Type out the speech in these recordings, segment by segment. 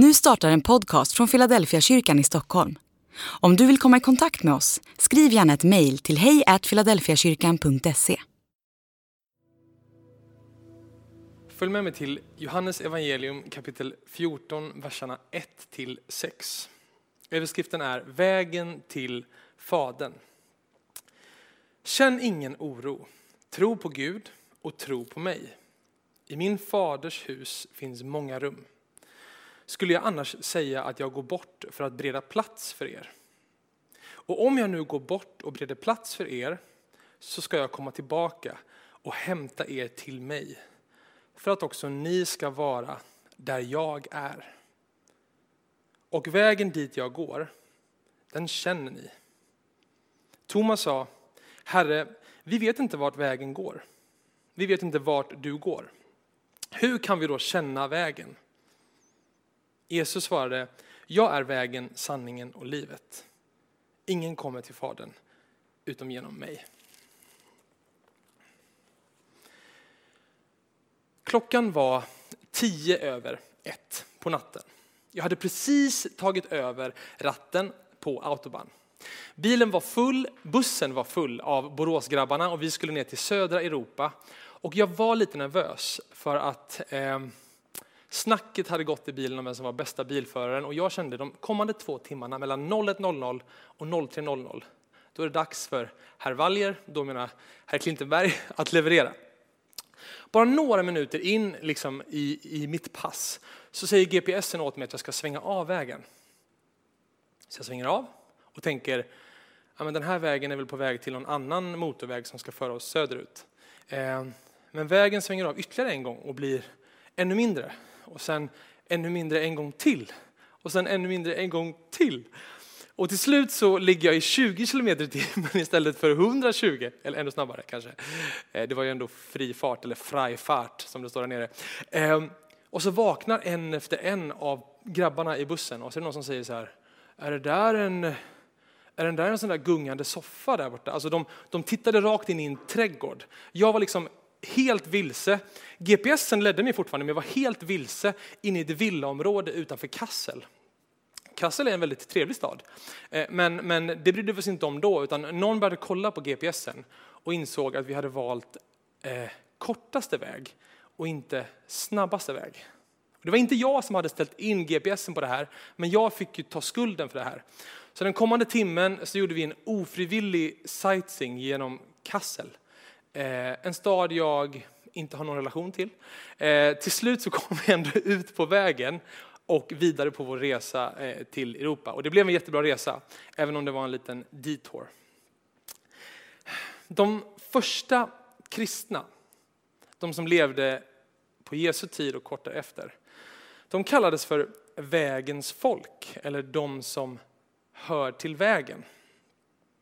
Nu startar en podcast från Philadelphia kyrkan i Stockholm. Om du vill komma i kontakt med oss, skriv gärna ett mejl till hejfiladelfiakyrkan.se. Följ med mig till Johannes evangelium kapitel 14, verserna 1 till 6. Överskriften är Vägen till Fadern. Känn ingen oro. Tro på Gud och tro på mig. I min faders hus finns många rum. Skulle jag annars säga att jag går bort för att bereda plats för er? Och om jag nu går bort och bereder plats för er så ska jag komma tillbaka och hämta er till mig för att också ni ska vara där jag är. Och vägen dit jag går, den känner ni. Thomas sa, Herre, vi vet inte vart vägen går. Vi vet inte vart du går. Hur kan vi då känna vägen? Jesus svarade, jag är vägen, sanningen och livet. Ingen kommer till Fadern utom genom mig. Klockan var tio över ett på natten. Jag hade precis tagit över ratten på autobahn. Bilen var full, bussen var full av Boråsgrabbarna och vi skulle ner till södra Europa. Och jag var lite nervös för att eh, snacket hade gått i bilen om vem som var bästa bilföraren och jag kände de kommande två timmarna mellan 01.00 och 03.00 då är det dags för herr Waljer, då menar herr Klintenberg, att leverera. Bara några minuter in liksom, i, i mitt pass så säger GPSen åt mig att jag ska svänga av vägen. Så jag svänger av och tänker, ja, men den här vägen är väl på väg till någon annan motorväg som ska föra oss söderut. Eh, men vägen svänger av ytterligare en gång och blir ännu mindre. Och sen ännu mindre en gång till. Och sen ännu mindre en gång till. Och till slut så ligger jag i 20 km i timmen istället för 120, eller ännu snabbare kanske. Eh, det var ju ändå fri fart, eller frajfart som det står där nere. Ehm, och så vaknar en efter en av grabbarna i bussen och så är det någon som säger så här, är det där en, är den där en sån där gungande soffa där borta? Alltså de, de tittade rakt in i en trädgård. Jag var liksom helt vilse. GPSen ledde mig fortfarande, men jag var helt vilse inne i ett villaområde utanför Kassel. Kassel är en väldigt trevlig stad, eh, men, men det brydde vi oss inte om då, utan någon började kolla på GPSen och insåg att vi hade valt eh, kortaste väg och inte snabbaste väg. Det var inte jag som hade ställt in GPSen på det här, men jag fick ju ta skulden för det här. Så den kommande timmen så gjorde vi en ofrivillig sightseeing genom Kassel. Eh, en stad jag inte har någon relation till. Eh, till slut så kom vi ändå ut på vägen och vidare på vår resa eh, till Europa. Och det blev en jättebra resa, även om det var en liten detour. De första kristna, de som levde på Jesu tid och kort därefter, de kallades för vägens folk, eller de som hör till vägen.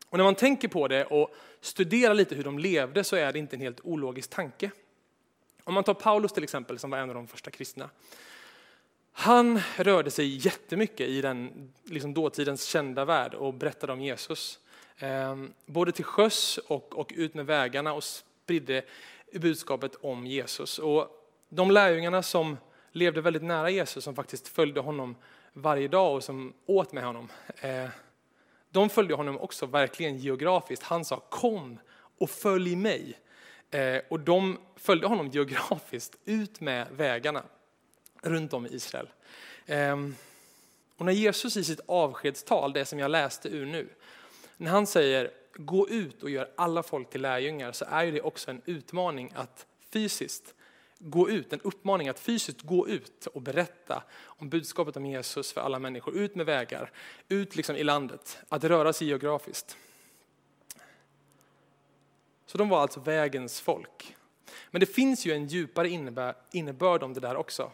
Och när man tänker på det och studerar lite hur de levde så är det inte en helt ologisk tanke. Om man tar Paulus till exempel, som var en av de första kristna. Han rörde sig jättemycket i den liksom dåtidens kända värld och berättade om Jesus. Ehm, både till sjöss och, och ut med vägarna och spridde budskapet om Jesus. Och de lärjungarna som levde väldigt nära Jesus, som faktiskt följde honom varje dag och som åt med honom. Eh, de följde honom också verkligen geografiskt. Han sa kom och följ mig. Eh, och de följde honom geografiskt ut med vägarna runt om i Israel. Ehm, och när Jesus i sitt avskedstal, det som jag läste ur nu, när han säger gå ut och gör alla folk till lärjungar så är det också en utmaning att fysiskt gå ut, en uppmaning att fysiskt gå ut och berätta om budskapet om Jesus för alla människor. Ut med vägar, ut liksom i landet, att röra sig geografiskt. Så de var alltså vägens folk. Men det finns ju en djupare innebörd om det där också.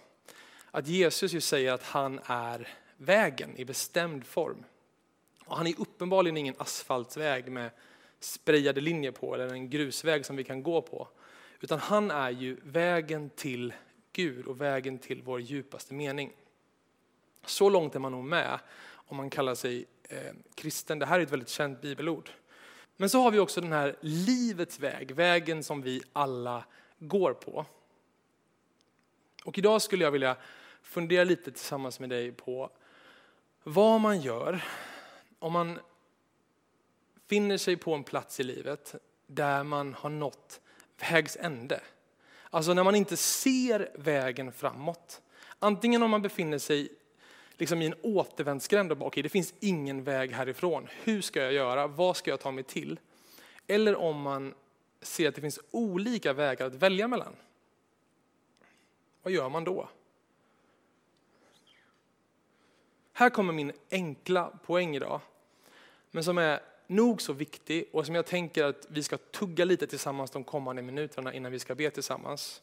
Att Jesus ju säger att han är vägen i bestämd form. Och han är uppenbarligen ingen asfaltväg med sprayade linjer på eller en grusväg som vi kan gå på. Utan han är ju vägen till Gud och vägen till vår djupaste mening. Så långt är man nog med om man kallar sig eh, kristen. Det här är ett väldigt känt bibelord. Men så har vi också den här livets väg, vägen som vi alla går på. Och idag skulle jag vilja fundera lite tillsammans med dig på vad man gör om man finner sig på en plats i livet där man har nått vägs ände. Alltså när man inte ser vägen framåt. Antingen om man befinner sig liksom i en återvändsgränd och bara, okay, det finns ingen väg härifrån. Hur ska jag göra? Vad ska jag ta mig till? Eller om man ser att det finns olika vägar att välja mellan. Vad gör man då? Här kommer min enkla poäng idag, men som är nog så viktig och som jag tänker att vi ska tugga lite tillsammans de kommande minuterna innan vi ska be tillsammans.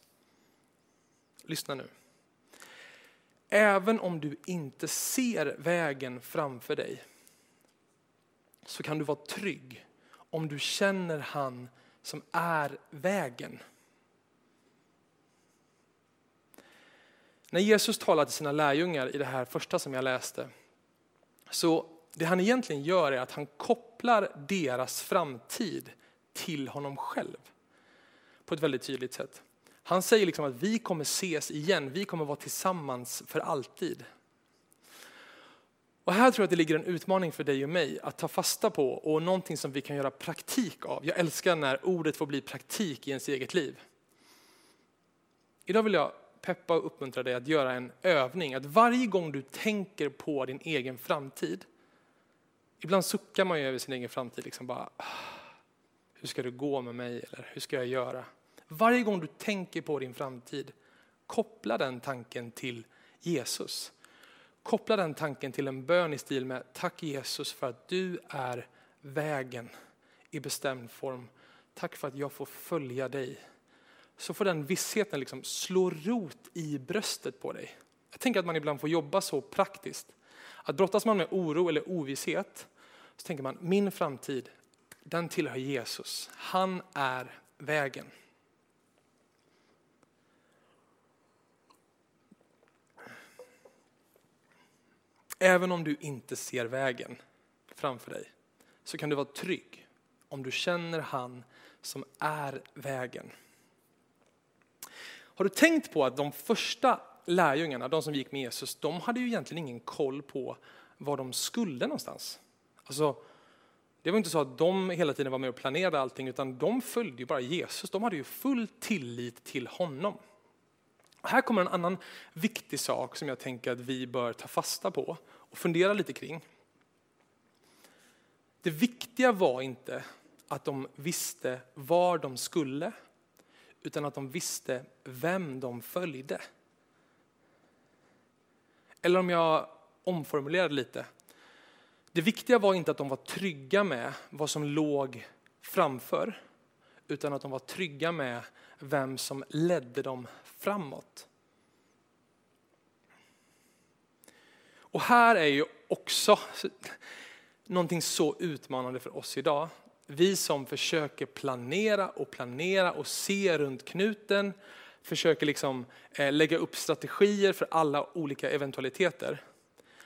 Lyssna nu. Även om du inte ser vägen framför dig så kan du vara trygg om du känner han som är vägen. När Jesus talar till sina lärjungar i det här första som jag läste, så det han egentligen gör är att han kopplar deras framtid till honom själv på ett väldigt tydligt sätt. Han säger liksom att vi kommer ses igen, vi kommer vara tillsammans för alltid. Och här tror jag att det ligger en utmaning för dig och mig att ta fasta på och någonting som vi kan göra praktik av. Jag älskar när ordet får bli praktik i ens eget liv. Idag vill jag peppa och uppmuntra dig att göra en övning. Att varje gång du tänker på din egen framtid, ibland suckar man ju över sin egen framtid, liksom bara, ah, hur ska det gå med mig eller hur ska jag göra? Varje gång du tänker på din framtid, koppla den tanken till Jesus. Koppla den tanken till en bön i stil med Tack Jesus för att du är vägen i bestämd form. Tack för att jag får följa dig. Så får den vissheten liksom slå rot i bröstet på dig. Jag tänker att man ibland får jobba så praktiskt. Att brottas man med oro eller ovisshet så tänker man min framtid den tillhör Jesus. Han är vägen. Även om du inte ser vägen framför dig så kan du vara trygg om du känner han som är vägen. Har du tänkt på att de första lärjungarna, de som gick med Jesus, de hade ju egentligen ingen koll på var de skulle någonstans. Alltså, det var inte så att de hela tiden var med och planerade allting, utan de följde ju bara Jesus. De hade ju full tillit till honom. Här kommer en annan viktig sak som jag tänker att vi bör ta fasta på och fundera lite kring. Det viktiga var inte att de visste var de skulle, utan att de visste vem de följde. Eller om jag omformulerar lite. Det viktiga var inte att de var trygga med vad som låg framför, utan att de var trygga med vem som ledde dem framåt. Och här är ju också någonting så utmanande för oss idag. Vi som försöker planera och planera och se runt knuten, försöker liksom eh, lägga upp strategier för alla olika eventualiteter.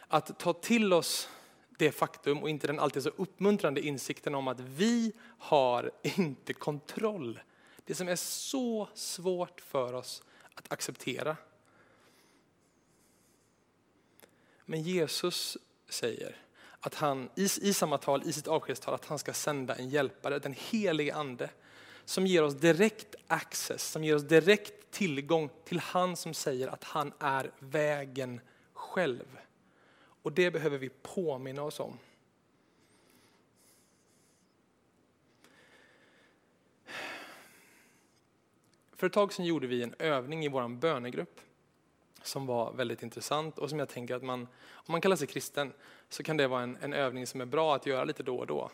Att ta till oss det faktum och inte den alltid så uppmuntrande insikten om att vi har inte kontroll. Det som är så svårt för oss att acceptera. Men Jesus säger att han i, i samma tal, i sitt avskedstal, att han ska sända en hjälpare, den helige ande, som ger oss direkt access, som ger oss direkt tillgång till han som säger att han är vägen själv. Och det behöver vi påminna oss om. För ett tag sedan gjorde vi en övning i vår bönegrupp som var väldigt intressant och som jag tänker att man, om man kallar sig kristen, så kan det vara en, en övning som är bra att göra lite då och då.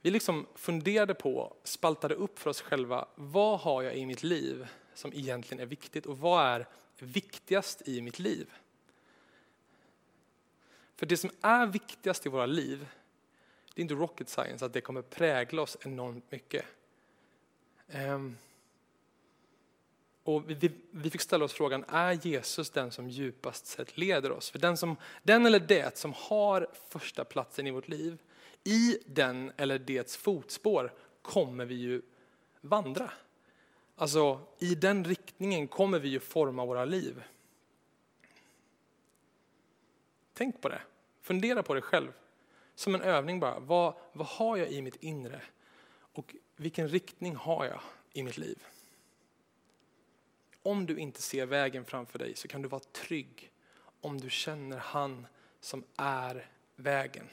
Vi liksom funderade på, spaltade upp för oss själva, vad har jag i mitt liv som egentligen är viktigt och vad är viktigast i mitt liv? För det som är viktigast i våra liv, det är inte rocket science att det kommer prägla oss enormt mycket. Um, och vi, vi fick ställa oss frågan, är Jesus den som djupast sett leder oss? För den, som, den eller det som har första platsen i vårt liv, i den eller dets fotspår kommer vi ju vandra. Alltså i den riktningen kommer vi ju forma våra liv. Tänk på det. Fundera på det själv. Som en övning bara. Vad, vad har jag i mitt inre? Och vilken riktning har jag i mitt liv? Om du inte ser vägen framför dig så kan du vara trygg om du känner han som är vägen.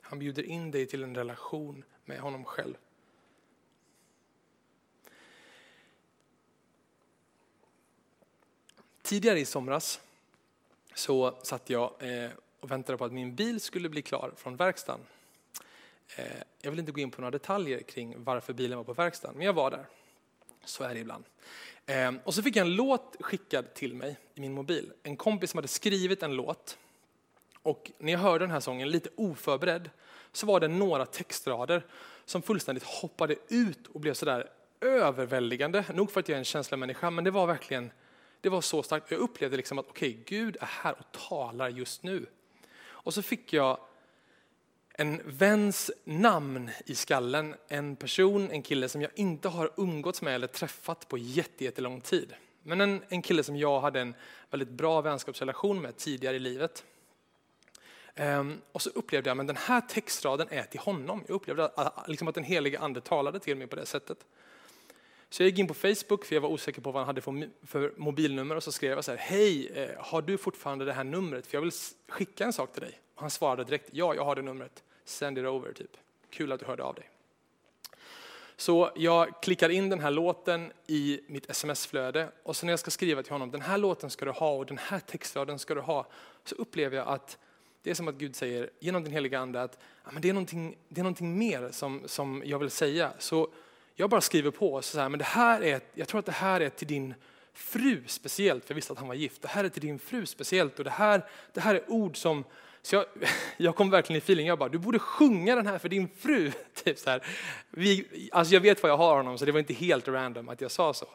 Han bjuder in dig till en relation med honom själv. Tidigare i somras så satt jag eh, och väntade på att min bil skulle bli klar från verkstaden. Eh, jag vill inte gå in på några detaljer kring varför bilen var på verkstaden, men jag var där. Så är det ibland. Eh, och så fick jag en låt skickad till mig i min mobil. En kompis som hade skrivit en låt. Och när jag hörde den här sången, lite oförberedd, så var det några textrader som fullständigt hoppade ut och blev sådär överväldigande. Nog för att jag är en känslomänniska, men det var verkligen det var så starkt. Jag upplevde liksom att okej, okay, Gud är här och talar just nu. Och så fick jag en väns namn i skallen. En person, en kille som jag inte har umgåtts med eller träffat på jättelång tid. Men en, en kille som jag hade en väldigt bra vänskapsrelation med tidigare i livet. Um, och så upplevde jag att den här textraden är till honom. Jag upplevde att, liksom att den helige ande talade till mig på det sättet. Så jag gick in på Facebook för jag var osäker på vad han hade för mobilnummer och så skrev jag så här, hej, eh, har du fortfarande det här numret? För jag vill skicka en sak till dig. Och han svarade direkt, ja, jag har det numret. Send it over, typ. Kul att du hörde av dig. Så jag klickar in den här låten i mitt sms-flöde och sen när jag ska skriva till honom, den här låten ska du ha och den här textraden ska du ha, så upplever jag att det är som att Gud säger genom den heliga ande att ja, men det, är någonting, det är någonting mer som, som jag vill säga. Så jag bara skriver på, så här, men det här är, jag tror att det här är till din fru speciellt, för jag visste att han var gift. Det här är till din fru speciellt och det här, det här är ord som, så jag, jag kom verkligen i feeling, jag bara, du borde sjunga den här för din fru. Typ så här. Vi, alltså jag vet vad jag har honom så det var inte helt random att jag sa så.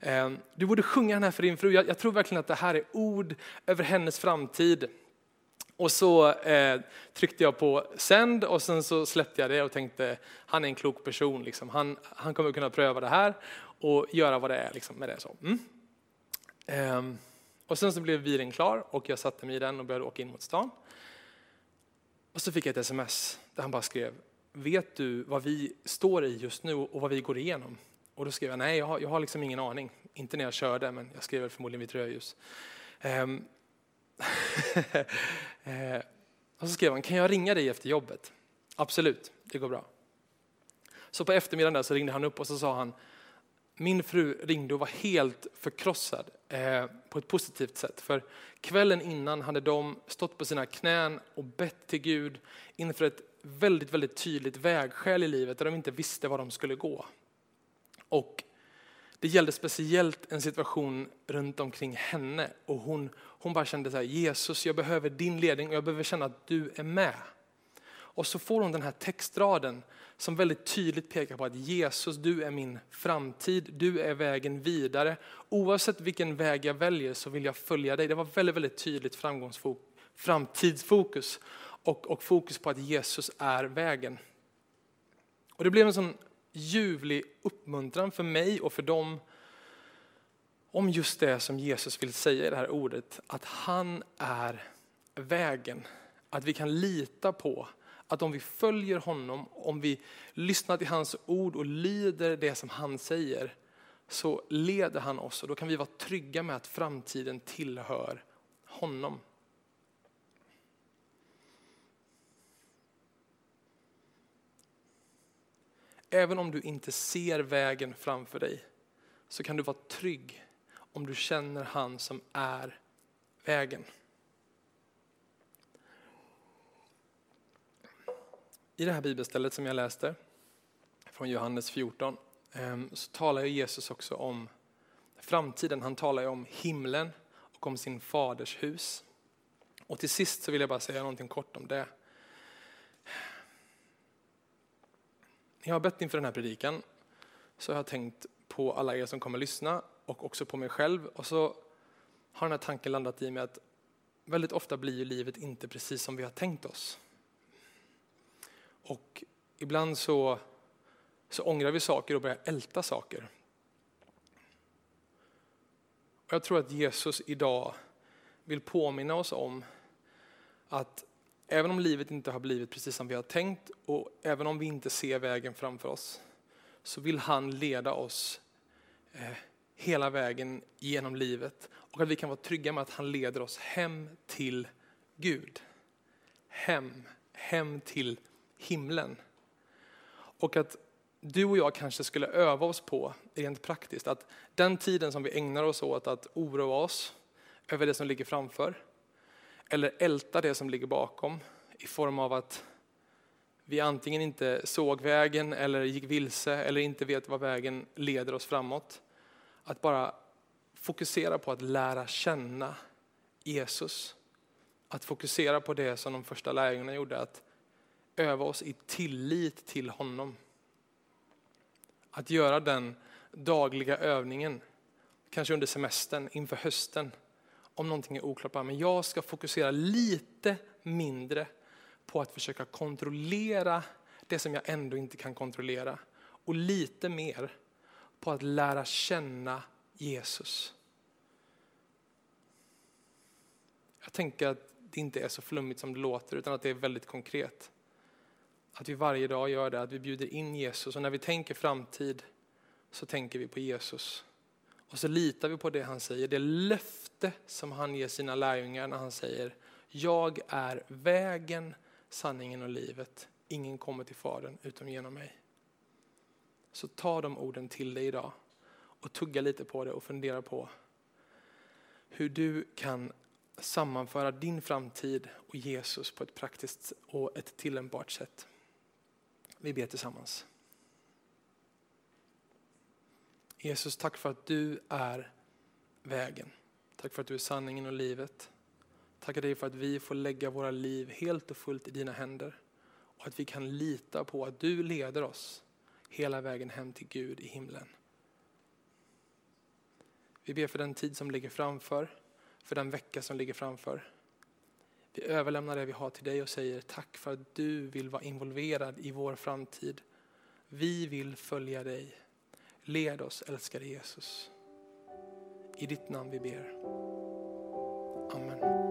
Ehm, du borde sjunga den här för din fru, jag, jag tror verkligen att det här är ord över hennes framtid. Och så eh, tryckte jag på sänd och sen så släppte jag det och tänkte han är en klok person, liksom. han, han kommer kunna pröva det här och göra vad det är liksom, med det. Så. Mm. Eh, och sen så blev bilen klar och jag satte mig i den och började åka in mot stan. Och så fick jag ett sms där han bara skrev, vet du vad vi står i just nu och vad vi går igenom? Och då skrev jag, nej jag har, jag har liksom ingen aning. Inte när jag körde, men jag skrev förmodligen vid ett rödljus. Eh, Eh, och så skrev han, kan jag ringa dig efter jobbet? Absolut, det går bra. Så på eftermiddagen där så ringde han upp och så sa han, min fru ringde och var helt förkrossad eh, på ett positivt sätt. För kvällen innan hade de stått på sina knän och bett till Gud inför ett väldigt, väldigt tydligt vägskäl i livet där de inte visste var de skulle gå. Och det gällde speciellt en situation runt omkring henne och hon, hon bara kände så här, Jesus jag behöver din ledning och jag behöver känna att du är med. Och så får hon den här textraden som väldigt tydligt pekar på att Jesus, du är min framtid, du är vägen vidare. Oavsett vilken väg jag väljer så vill jag följa dig. Det var väldigt, väldigt tydligt framgångsfokus, framtidsfokus och, och fokus på att Jesus är vägen. Och det blev en sån ljuvlig uppmuntran för mig och för dem om just det som Jesus vill säga i det här ordet, att han är vägen. Att vi kan lita på att om vi följer honom, om vi lyssnar till hans ord och lyder det som han säger, så leder han oss och då kan vi vara trygga med att framtiden tillhör honom. Även om du inte ser vägen framför dig så kan du vara trygg om du känner han som är vägen. I det här bibelstället som jag läste från Johannes 14 ehm, så talar Jesus också om framtiden. Han talar om himlen och om sin faders hus. Och till sist så vill jag bara säga någonting kort om det. Jag har bett inför den här predikan så har jag tänkt på alla er som kommer lyssna och också på mig själv. Och så har den här tanken landat i mig att väldigt ofta blir ju livet inte precis som vi har tänkt oss. Och ibland så, så ångrar vi saker och börjar älta saker. Och jag tror att Jesus idag vill påminna oss om att även om livet inte har blivit precis som vi har tänkt och även om vi inte ser vägen framför oss så vill han leda oss eh, hela vägen genom livet och att vi kan vara trygga med att han leder oss hem till Gud. Hem, hem till himlen. Och att du och jag kanske skulle öva oss på, rent praktiskt, att den tiden som vi ägnar oss åt att oroa oss över det som ligger framför, eller älta det som ligger bakom i form av att vi antingen inte såg vägen eller gick vilse eller inte vet vad vägen leder oss framåt. Att bara fokusera på att lära känna Jesus. Att fokusera på det som de första lärjungarna gjorde, att öva oss i tillit till honom. Att göra den dagliga övningen, kanske under semestern, inför hösten, om någonting är oklart. Men jag ska fokusera lite mindre på att försöka kontrollera det som jag ändå inte kan kontrollera. Och lite mer på att lära känna Jesus. Jag tänker att det inte är så flummigt som det låter utan att det är väldigt konkret. Att vi varje dag gör det, att vi bjuder in Jesus och när vi tänker framtid så tänker vi på Jesus. Och så litar vi på det han säger, det löfte som han ger sina lärjungar när han säger Jag är vägen, sanningen och livet. Ingen kommer till Fadern utom genom mig. Så ta de orden till dig idag och tugga lite på det och fundera på hur du kan sammanföra din framtid och Jesus på ett praktiskt och ett tillämpbart sätt. Vi ber tillsammans. Jesus, tack för att du är vägen. Tack för att du är sanningen och livet. Tackar dig för att vi får lägga våra liv helt och fullt i dina händer. Och att vi kan lita på att du leder oss hela vägen hem till Gud i himlen. Vi ber för den tid som ligger framför, för den vecka som ligger framför. Vi överlämnar det vi har till dig och säger tack för att du vill vara involverad i vår framtid. Vi vill följa dig. Led oss älskade Jesus. I ditt namn vi ber. Amen.